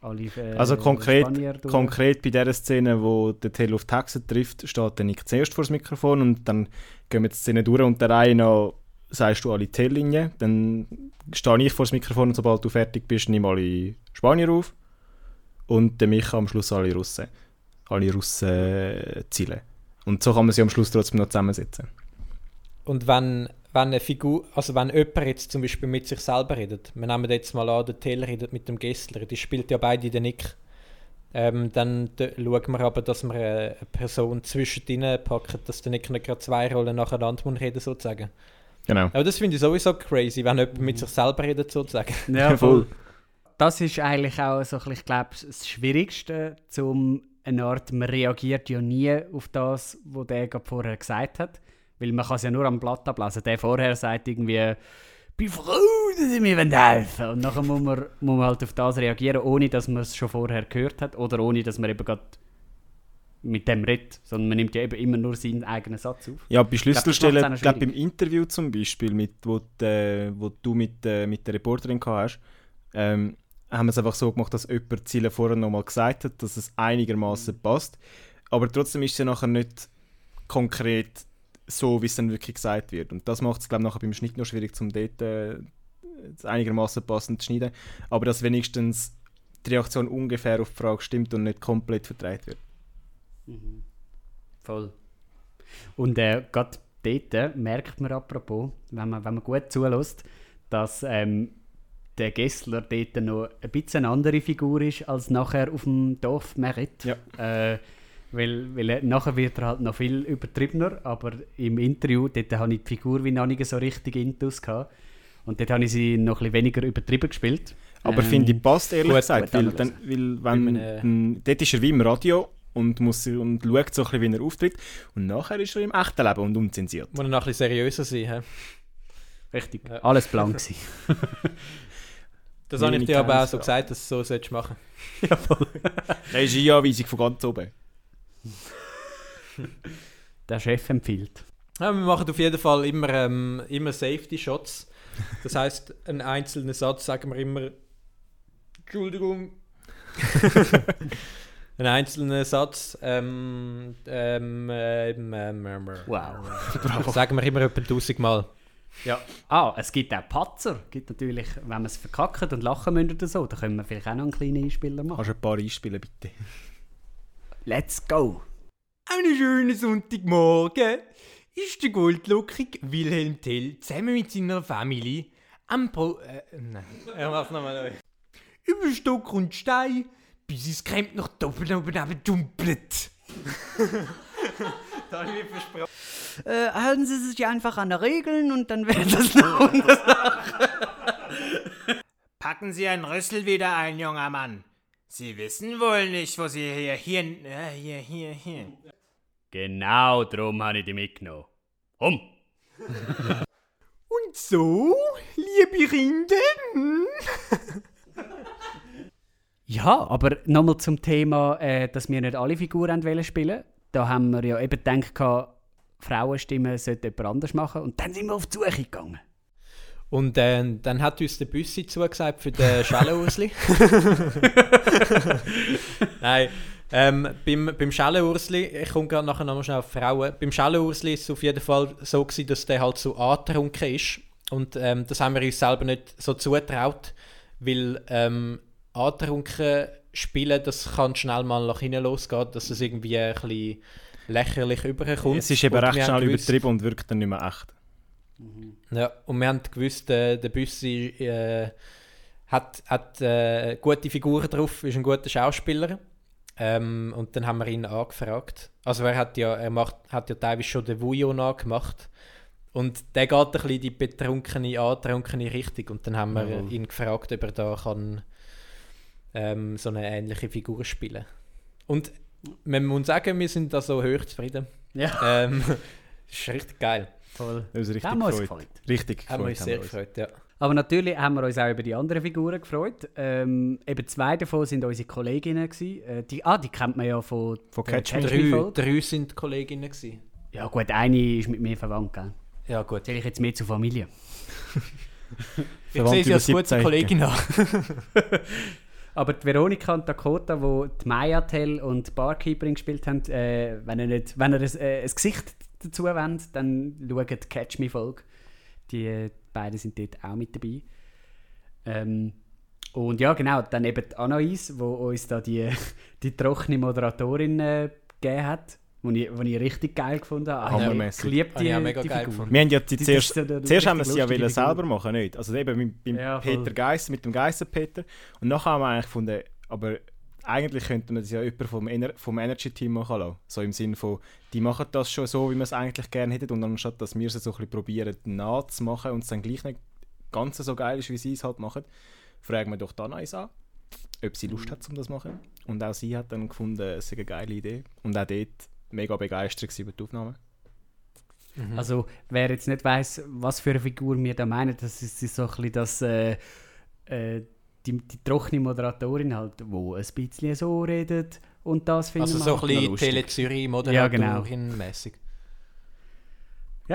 alle äh, Also konkret, konkret bei dieser Szene, wo der Tell auf Texas trifft, steht der Nick zuerst vor das Mikrofon und dann gehen wir die Szene durch und der eine noch sagst du alle Tell-Linien, dann stehe ich vor das Mikrofon und sobald du fertig bist, nimm alle Spanier auf und der Micha am Schluss alle Russen. Alle Russen äh, zielen. Und so kann man sie am Schluss trotzdem noch zusammensetzen. Und wenn, wenn eine Figur, also wenn jemand jetzt zum Beispiel mit sich selber redet, wir nehmen jetzt mal an, der Taylor redet mit dem Gessler, die spielt ja beide den Nick, ähm, dann schauen wir aber, dass wir eine, Person zwischen ihnen packen, dass der Nick nicht gerade zwei Rollen nacheinander muss reden sozusagen. Genau. Aber das finde ich sowieso crazy, wenn jemand mit sich selber redet sozusagen. Ja, Voll. Das ist eigentlich auch so, ein bisschen, ich glaube, das Schwierigste, zum eine Art, man reagiert ja nie auf das, was der gerade vorher gesagt hat. Weil man kann es ja nur am Blatt ablesen. Der vorher sagt irgendwie, bin froh, dass Sie mir helfen wollen. Und nachher muss man, muss man halt auf das reagieren, ohne dass man es schon vorher gehört hat oder ohne dass man eben gerade mit dem redet. Sondern man nimmt ja eben immer nur seinen eigenen Satz auf. Ja, bei Schlüsselstellen, ich glaube beim Interview zum Beispiel, mit, wo, die, wo du mit, äh, mit der Reporterin hast, ähm, haben wir es einfach so gemacht, dass jemand die Ziele vorher nochmal gesagt hat, dass es einigermaßen Mhm. passt. Aber trotzdem ist es ja nachher nicht konkret so, wie es dann wirklich gesagt wird. Und das macht es, glaube ich, nachher beim Schnitt noch schwierig, um dort äh, einigermaßen passend zu schneiden. Aber dass wenigstens die Reaktion ungefähr auf die Frage stimmt und nicht komplett verdreht wird. Voll. Und äh, gerade dort merkt man apropos, wenn man, wenn man gut zulässt, dass ähm, der Gessler dort noch ein bisschen eine andere Figur ist als nachher auf dem Dorf Merit. Ja. Äh, weil, weil er, nachher wird er halt noch viel übertriebener, aber im Interview, dort habe ich die Figur wie noch nicht so richtig intus gehabt. Und dort habe ich sie noch ein bisschen weniger übertrieben gespielt. Aber Ähm, finde ich passt ehrlich gut, gesagt, gut weil, dann, weil wenn, äh, dort ist er wie im Radio und, muss, und schaut so ein bisschen, wie er auftritt und nachher ist er im echten Leben und unzensiert. Muss noch ein bisschen seriöser sein. hä? Richtig. Ja. Alles blank gewesen. Das habe ich dir aber auch so gesagt, dass du so solltest machen Regieanweisung von ganz oben. Der Chef empfiehlt. Ja, wir machen auf jeden Fall immer, ähm, immer Safety Shots. Das heißt, einen einzelnen Satz sagen wir immer. Entschuldigung. einen einzelnen Satz. Ähm, ähm, ähm, ähm, ähm, Wow. sagen wir immer etwa 1000 Mal. Ja. Ah, es gibt auch Patzer. gibt natürlich, wenn man es verkackt und lachen müssen oder so, dann können wir vielleicht auch noch einen kleinen Einspieler machen. Kannst du ein paar einspielen, bitte? Let's go! Einen schönen Sonntagmorgen ist der goldlockige Wilhelm Tell zusammen mit seiner Familie am Pro... Äh, nein, er macht nochmal neu. Über Stock und Stein, bis es Kremp noch doppelt oben neben dumpelt. da habe ich mir versprochen. Äh, halten Sie sich einfach an die Regeln und dann wird das noch Packen Sie einen Rüssel wieder ein, junger Mann. Sie wissen wohl nicht, wo Sie hier, hier, äh, hier, hier, hier. Genau darum habe ich die mitgenommen. Um! Und so, liebe Kinder, hm? Ja, aber nochmal zum Thema, äh, dass wir nicht alle Figuren wollen spielen Da haben wir ja eben gedacht, Frauenstimmen sollte jemand anders machen. Und dann sind wir auf die Suche gegangen. Und äh, dann hat uns der Büssi zugesagt für den Schellenursli. Nein, ähm, beim, beim Schellenursli, ich komme gerade nachher noch mal schnell auf Frauen, beim Schellenursli ist es auf jeden Fall so gewesen, dass der halt so angetrunken ist. Und ähm, das haben wir uns selber nicht so zutraut, weil ähm, angetrunken spielen, das kann schnell mal nach hinten losgehen, dass es irgendwie ein bisschen lächerlich überkommt. Es ist eben Und recht schnell gewusst- übertrieben und wirkt dann nicht mehr echt. ja, und wir haben gewusst, äh, der Büssi äh, hat, hat äh, gute Figuren drauf, ist ein guter Schauspieler. Ähm, und dann haben wir ihn angefragt. Also er hat ja, er macht, hat ja teilweise schon den Vujo nachgemacht. Und der geht ein bisschen die betrunkene, antrunkene Richtung. Und dann haben wir Jawohl. ihn gefragt, ob er da kann, ähm, so eine ähnliche Figur spielen Und man muss sagen, wir sind da so hoch zufrieden. Ja, Ähm, das ist richtig geil. voll. Das ist richtig Haben wir uns gefreut. gefreut. Richtig Haben wir gefreut. uns sehr gefreut, ja. Aber natürlich haben wir uns auch über die anderen Figuren gefreut. Ähm, eben zwei davon sind unsere Kolleginnen. Gewesen. Äh, die, ah, die kennt man ja von, Von Catch Me. Catch Me Drei, drei sind Kolleginnen gewesen. Ja gut, eine ist mit mir verwandt. Gell? Ja gut. Zähle ich jetzt mehr zur Familie. Ich sehe sie als gute 17 Kollegin an. Aber die Veronika und Dakota, die die Maya Tell und Barkeeperin gespielt haben, äh, wenn ihr, nicht, wenn ihr ein, äh, ein Gesicht dazu wollt, dann schaut die Catch Me Folge. Die äh, beiden sind dort auch mit dabei. Ähm, und ja, genau, dann eben die Anais, wo uns da die, die trockene Moderatorin äh, gegeben hat, die ich, wo ich richtig geil gefunden habe. Hammermäßig. Ich liebe Habe die, mega die geil Figur. gefunden. Wir haben ja die Die- zuerst, ist so zuerst haben wir es ja wollen Figur. selber machen, nicht? Also eben mit, beim Ja. Peter Geiss, mit dem Geisser-Peter. Und nachher haben wir eigentlich gefunden, aber eigentlich könnte man das ja jemand vom, Ener vom Energy-Team machen lassen. So im Sinne von, die machen das schon so, wie man es eigentlich gerne hätte. Und anstatt, dass wir es so ein bisschen probieren nachzumachen und es dann gleich nicht ganz so geil ist, wie sie es halt machen, fragen wir doch dann eins an, ob sie Lust hat, um das zu machen. Und auch sie hat dann gefunden, es sei eine geile Idee. Und auch dort mega begeistert über die Aufnahme. Also, wer jetzt nicht weiß, was für eine Figur wir da meinen, das ist so ein bisschen das, äh, äh, die, die trockene Moderatorin halt, wo ein bisschen so redet und das finden Also so ein bisschen lustig. Tele Zürich Ja, genau.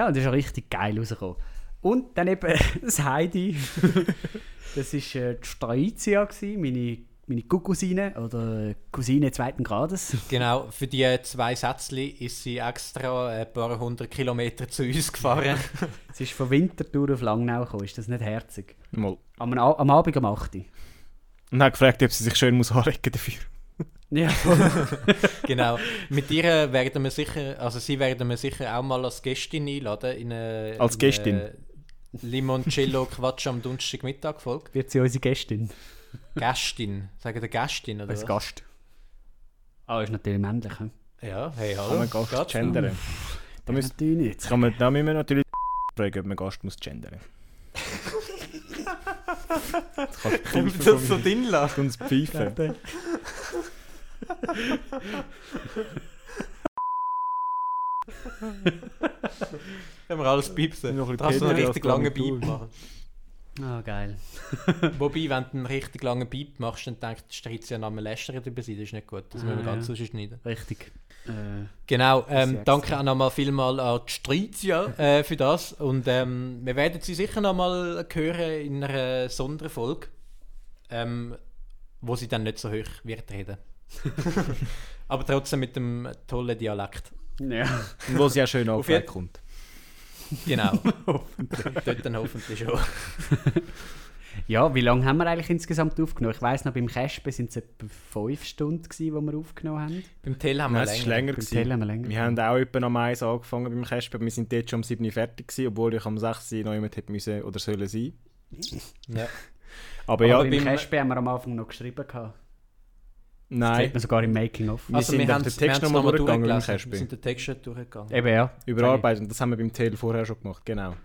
Und das ist auch richtig geil rausgekommen. Und dann eben das Heidi. das war äh, die Straizia, meine, meine Cousine oder Cousine zweiten Grades. Genau, für die zwei Sätzli ist sie extra ein paar hundert Kilometer zu uns gefahren. Sie ist von Winterthur auf Langnau gekommen, ist das nicht herzig? Mal. Am, am Abend um 8 Uhr. Und hat gefragt, ob sie sich schön muss anregen dafür. Ja, genau. Mit ihr werden wir sicher, also sie werden wir sicher auch mal als Gästin einladen. In eine, Als in Gästin? eine Limoncello Quatsch am Donnerstagmittag Folge. wird sie unsere Gästin. Gästin, sagen der Gästin oder Als was? Gast. Ah, ist natürlich männlich. Ja, hey, hallo. Kann man Gast Geht's? gendern? Da, müssen, Natürlich nicht. kann man, da müssen wir natürlich fragen, ob man Gast muss gendern. das kannst du Das so drin lassen. uns pfeifen. Können wir alles piepsen. Noch ein Da hast du einen richtig langen. Beep machen. Ah, geil. Wobei, wenn du einen richtig langen Beep machst, dann denkt die Strizia am lästern über sie. Das ist nicht gut. Das müssen wir Ah, ganz ja. schneiden. Richtig. Äh, Genau, ähm, danke auch nochmal vielmal an die Strizia äh, für das. Und ähm, wir werden sie sicher nochmal hören in einer Sonderfolge, ähm, wo sie dann nicht so hoch wird reden. Aber trotzdem mit dem tollen Dialekt. ja. Und wo sie auch schön Auf jeden- aufweg kommt. Genau. Dort dann hoffentlich schon. ja, wie lange haben wir eigentlich insgesamt aufgenommen? Ich weiss noch, beim Caspen sind es etwa fünf Stunden, wo wir aufgenommen haben. Beim Tell haben wir Nein, es ist länger. länger. Beim gewesen. Tell haben wir länger. Wir haben auch etwa am 1 angefangen beim Casper. Wir sind dort schon um 7 Uhr fertig gewesen, obwohl ich am 6 Uhr noch jemand hätte müssen oder sollen sein. Ja. Aber, Aber ja, beim Caspen haben wir am Anfang noch geschrieben. Gehabt. Das nein, sieht man sogar im Making-of. Wir Also sind wir haben den Text nochmal nochmal durchgegangen durchgelesen. Casper. Wir sind den Text schon durchgegangen. Eben ja. überarbeitet. Und das haben wir beim Tell vorher schon gemacht, genau.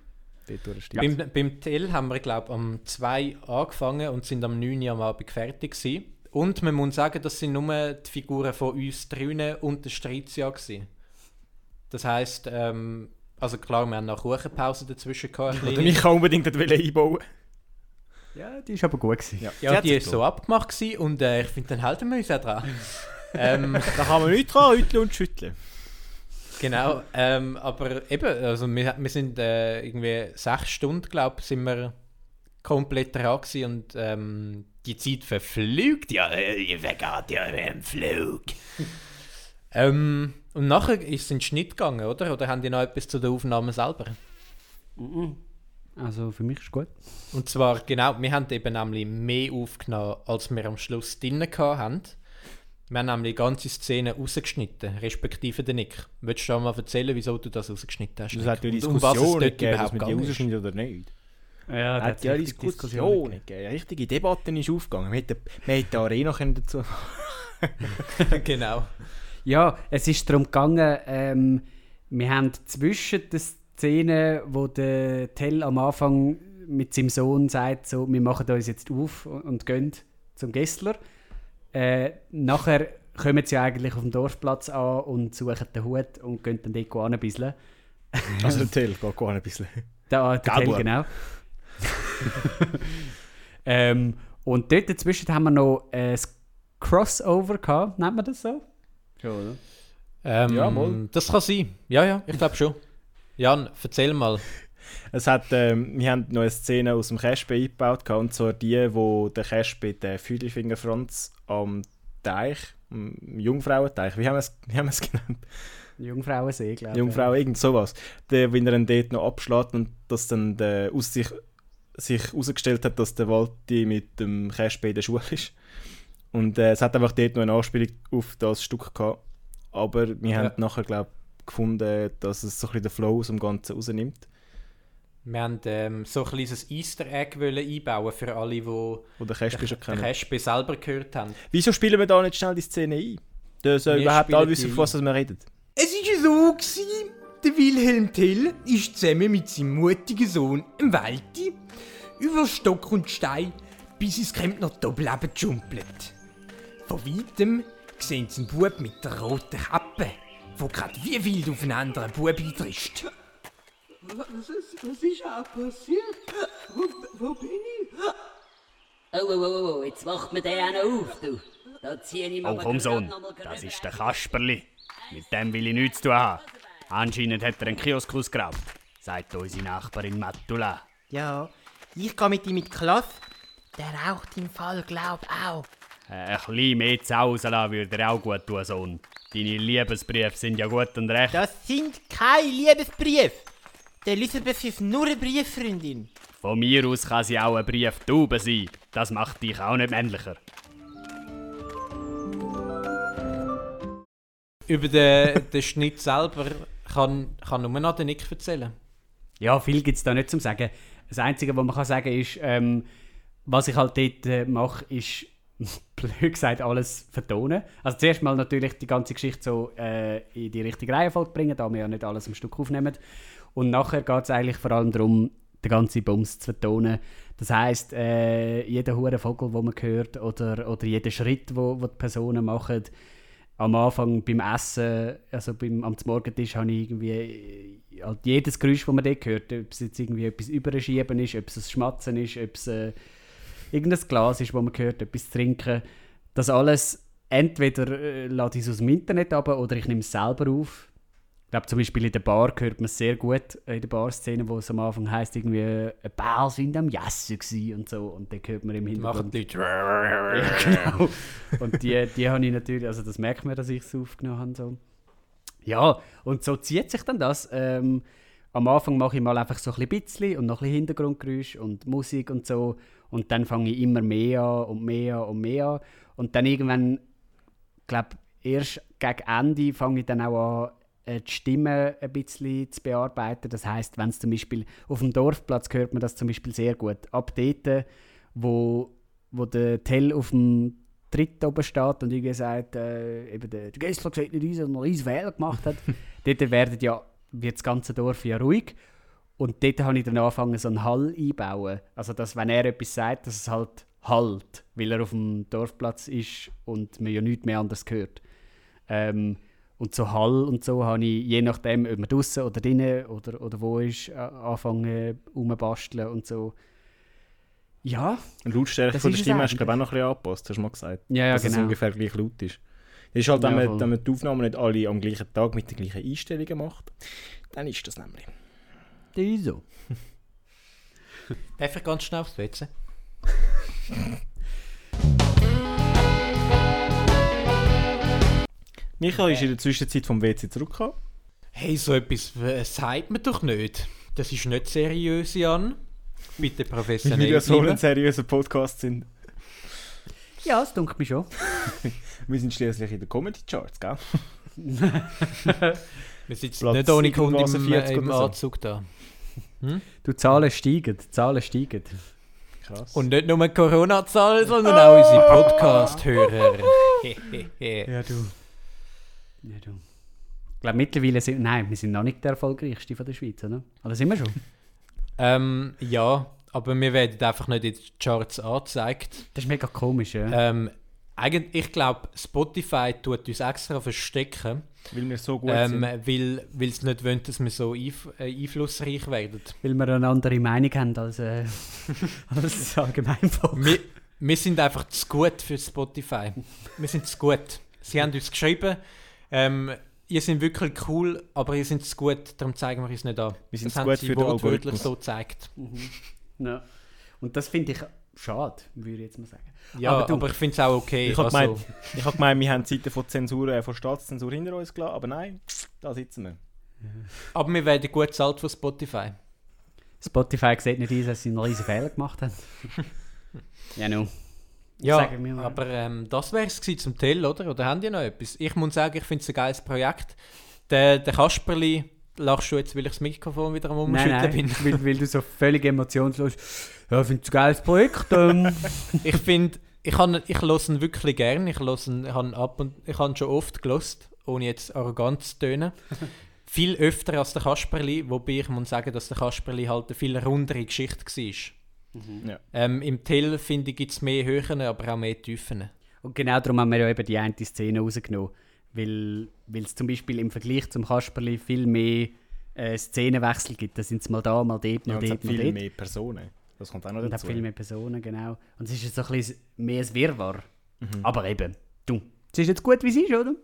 Stimmt. Beim, beim Tell haben wir, glaube ich, am 2 angefangen und sind am 9 Uhr am Abend fertig gewesen. Und man muss sagen, das sind nur die Figuren von uns drinnen und der Strizia gewesen. Das heisst, ähm, also klar, wir haben noch Kuchenpause dazwischen gehabt. Oder mich kann unbedingt einbauen. Ja, die ist aber gut gewesen. Ja, Ja, die ist so abgemacht gewesen und äh, ich finde, dann halten wir uns auch dran. ähm, Da kann man nicht dran rütteln und schütteln. Genau, ähm, aber eben, also wir, wir sind äh, irgendwie sechs Stunden, glaube ich, sind wir komplett dran gewesen und ähm, die Zeit verflügt ja, äh, die vergeht ja ein Flug. ähm, und nachher ist es in den Schnitt gegangen, oder? Oder haben die noch etwas zu der Aufnahme selber? Mhm. Also für mich ist gut. Und zwar, genau, wir haben eben nämlich mehr aufgenommen, als wir am Schluss drinnen hatten. Wir haben nämlich ganze Szenen rausgeschnitten, respektive den Nick. Willst du mal erzählen, wieso du das rausgeschnitten hast? Nick? hat ja Und um was es Diskussionen dort gegeben, dass überhaupt wir die rausschneiden oder nicht. Ja, Es hat ja Diskussionen gegeben. Eine richtige Debatte ist aufgegangen. Man hätte, man hätte die Arena können dazu genau. Ja, es ist darum gegangen, ähm, wir haben zwischen den Szene, wo der Tell am Anfang mit seinem Sohn sagt, so, wir machen uns jetzt auf und, gehen zum Gessler. Äh, nachher kommen sie eigentlich auf dem Dorfplatz an und suchen den Hut und gehen dann dort ein bisschen. Also der Tell geht ein bisschen. Da, der Tell, genau. ähm, und dort dazwischen haben wir noch ein Crossover gehabt, nennt man das so? Schon, oder? Ähm, Ja, mal. Das kann sein. Ja, ja, ich glaube schon. Jan, erzähl mal. Es hat, ähm, wir haben noch eine Szene aus dem Casper eingebaut, gehabt, und zwar die, wo der Casper den Füdlifinger Franz am Teich, am Jungfrauenteich, wie haben wir es, wie haben wir es genannt? Jungfrauensee, glaube ich. Jungfrau, irgend sowas. Der, wenn er ihn dort noch abschlägt und dass dann der, aus sich, sich herausgestellt hat, dass der Walti mit dem Casper in der Schule ist. Und äh, es hat einfach dort noch eine Anspielung auf das Stück gehabt. Aber wir Ja. haben nachher, glaube ich, gefunden, dass es so ein bisschen den Flow aus dem Ganzen rausnimmt. Wir haben ähm, so ein kleines Easter Egg einbauen für alle, die Wo der Casper schon den kennen. Casper selber gehört haben. Wieso spielen wir da nicht schnell die Szene ein? Dass äh, Wir überhaupt alle wissen, von was wir reden. Es war so, gewesen, der Wilhelm Tell ist zusammen mit seinem mutigen Sohn, dem Walti, über Stock und Stein bis ins Camp nach Doppelleben jumpelt. Von weitem sehen sie einen Bub mit der roten Kappe, der gerade wie wild auf einen anderen Bub eintrischt. Was ist, was ist auch passiert? Wo, wo bin ich? Oh, oh, oh, oh, jetzt wacht mir der auch noch auf, du. Da zieh ich Oh aber komm, grad Sohn, mal das ist der Kasperli. Mit dem will ich nichts zu tun haben. Anscheinend hat er einen Kiosk ausgeraubt, sagt unsere Nachbarin Matula. Ja, ich gehe mit ihm in die Klasse. Der raucht im Fall, glaub auch. Äh, Ein bisschen mehr zu Hause lassen würde dir auch gut tun, Sohn. Deine Liebesbriefe sind ja gut und recht. Das sind keine Liebesbriefe. Der Elisabeth ist nur eine Brieffreundin. Von mir aus kann sie auch ein Brieftaube sein. Das macht dich auch nicht männlicher. Über den, den Schnitt selber kann, kann nur noch der Nick erzählen. Ja, viel gibt es da nicht zum sagen. Das Einzige, was man kann sagen ist, ähm, was ich halt dort äh, mache, ist, blöd gesagt, alles vertonen. Also zuerst mal natürlich die ganze Geschichte so äh, in die richtige Reihenfolge bringen, da wir ja nicht alles am Stück aufnehmen. Und nachher geht es eigentlich vor allem darum, den ganzen Bums zu vertonen. Das heisst, äh, jeder hure Vogel, den man hört, oder, oder jeder Schritt, wo, wo die Personen machen, am Anfang beim Essen, also beim, am Morgentisch, habe ich irgendwie äh, halt jedes Geräusch, das man dort hört, ob es jetzt irgendwie etwas überschieben ist, ob es ein Schmatzen ist, ob es äh, irgendein Glas ist, das man hört, etwas zu trinken. Das alles, entweder äh, lade ich es aus dem Internet ab oder ich nehme es selber auf. Ich glaube, zum Beispiel in der Bar hört man es sehr gut, äh, in der Barszene, wo es am Anfang heisst, irgendwie, äh, ein Bär sind am Jessen und so. Und dann hört man im Hintergrund... Leute. Ja, genau. Und die, die habe ich natürlich, also das merkt man, dass ich es aufgenommen habe. So. Ja, und so zieht sich dann das. Ähm, am Anfang mache ich mal einfach so ein bisschen und noch ein bisschen Hintergrundgeräusch und Musik und so. Und dann fange ich immer mehr an und mehr an und mehr an. Und dann irgendwann, glaube erst gegen Ende fange ich dann auch an, äh, die Stimme ein bisschen zu bearbeiten. Das heißt, wenn es zum Beispiel auf dem Dorfplatz hört man das zum Beispiel sehr gut. Ab dort, wo, wo der Tell auf dem Tritt oben steht und irgendwie sagt, äh, eben der, Gessler sieht nicht er einen riesen Fehler gemacht hat. dort wird, ja, wird das ganze Dorf ja ruhig. Und dort habe ich dann angefangen, so einen Hall einbauen. Also, dass, wenn er etwas sagt, dass es halt halt, weil er auf dem Dorfplatz ist und man ja nichts mehr anderes hört. Ähm, und so Hall und so habe ich, je nachdem, ob man draußen oder drinnen oder, oder wo ist, angefangen rumbasteln und so. Ja. Die Lautstärke von der ist es Stimme hast du glaube auch noch ein bisschen angepasst, hast du mal gesagt. Ja, ja, dass es genau. ungefähr gleich laut ist. Das ist halt, wenn, Ja, man, voll. wenn man die Aufnahmen nicht alle am gleichen Tag mit den gleichen Einstellungen macht, dann ist das nämlich. Das ist so. Darf ich ganz schnell aufs WC? Micha ist in der Zwischenzeit vom WC zurückgekommen. Hey, so etwas äh, sagt man doch nicht. Das ist nicht seriös, Jan. Bitte Weil professionell wir ja so ein seriöser Podcast sind. Ja, das dunkelt mich schon. Wir sind schließlich in den Comedy Charts, gell? Wir sitzen Platz nicht ohne Grund irgendwas im, 40 im. Anzug da. Hm? Du, Zahlen steigen, die Zahlen steigen. Krass. Und nicht nur Corona-Zahlen, sondern auch unsere Podcast-Hörer. Ja, du. Ja, du. Ich glaube, mittlerweile sind nein, wir sind noch nicht der erfolgreichste von der Schweiz, oder? Oder sind wir schon? Ähm, ja, aber wir werden einfach nicht in den Charts angezeigt. Das ist mega komisch, ja. Ähm, eigentlich, ich glaube, Spotify tut uns extra verstecken. Weil wir so gut ähm, sind. Weil, weil sie nicht wollen, dass wir so einf äh, einflussreich werden. Weil wir eine andere Meinung haben als, äh, als Allgemeinvolk. Wir, wir sind einfach zu gut für Spotify. Wir sind zu gut. Sie haben uns geschrieben, ähm, ihr seid wirklich cool, aber ihr seid zu gut, darum zeigen wir uns nicht an. Wir sind das zu haben gut sie für den wortwörtlich so gezeigt. Ja. Und das finde ich schade, würde ich jetzt mal sagen. Ja, aber, du- ich finde es auch okay. Ich habe also, gemeint, ich hab gemeint, wir haben Zeiten von Zensur, äh, von Staatszensur hinter uns gelassen, aber nein, da sitzen wir. aber wir werden gut bezahlt von Spotify. Spotify sieht nicht ein, dass sie einen riesen Fehler gemacht haben. ja, no. Ja, aber ähm, das wäre es zum Tell, oder? Oder haben die noch etwas? Ich muss sagen, ich finde es ein geiles Projekt. Der, der Kasperli, lachst du jetzt, weil ich das Mikrofon wieder am Umschütteln nein, bin? weil, weil du so völlig emotionslos Ja, ich finde es ein geiles Projekt. Ähm. ich finde, ich, han- ich höre ihn wirklich gern. Ich ihn, habe ab und ich habe ihn schon oft gelost, ohne jetzt arrogant zu tönen. viel öfter als der Kasperli, wobei ich muss sagen, dass der Kasperli halt eine viel rundere Geschichte war. Ja. Ähm, Im Tell, finde ich, gibt es mehr Höhen, aber auch mehr Tiefen. Und genau darum haben wir ja eben die eine Szene rausgenommen. Weil es zum Beispiel im Vergleich zum Kasperli viel mehr äh, Szenenwechsel gibt. Da sind es mal da, mal dort, Ja, mal und es dort, mal viel dort. mehr Personen. Das kommt auch noch Und dazu. viel mehr Personen, genau. Und es ist jetzt so ein bisschen mehr ein Wirrwarr. Mhm. Aber eben, du, es ist jetzt gut, wie es ist, oder?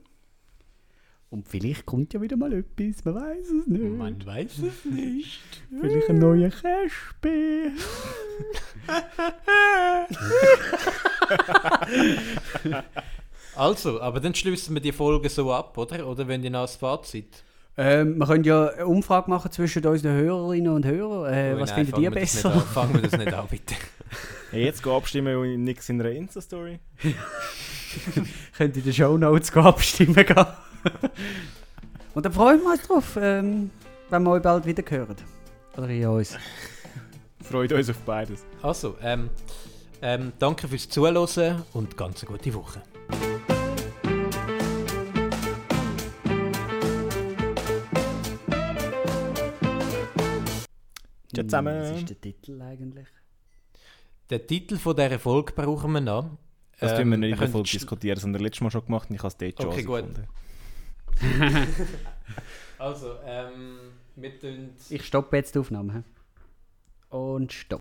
Und vielleicht kommt ja wieder mal etwas, man weiß es nicht. Man weiß es nicht. Vielleicht ein neuer Käspe. Also, aber dann schließen wir die Folge so ab, oder? Oder wenn ihr noch ein Fazit? Ähm, wir können ja eine Umfrage machen zwischen unseren Hörerinnen und Hörern. Äh, Oh, was nein, findet ihr das besser? an. Fangen wir das nicht an, bitte. Hey, jetzt gehen abstimmen und nichts in einer Insta-Story. Könnt ihr in den Shownotes gehen, abstimmen gehen. Und dann freuen wir uns drauf, ähm, wenn wir euch bald wieder hören. Oder ihr uns. Freut uns auf beides. Also, ähm, ähm, danke fürs Zuhören und ganz eine gute Woche. Zusammen. Was ist der Titel eigentlich? Den Titel von dieser Folge brauchen wir noch. Das Ähm, tun wir nicht in wir der Folge diskutieren, sondern letztes Mal schon gemacht und ich habe es dort schon Okay, gut. herausgefunden. Also, ähm, wir tun Ich stoppe jetzt die Aufnahme. Und stopp.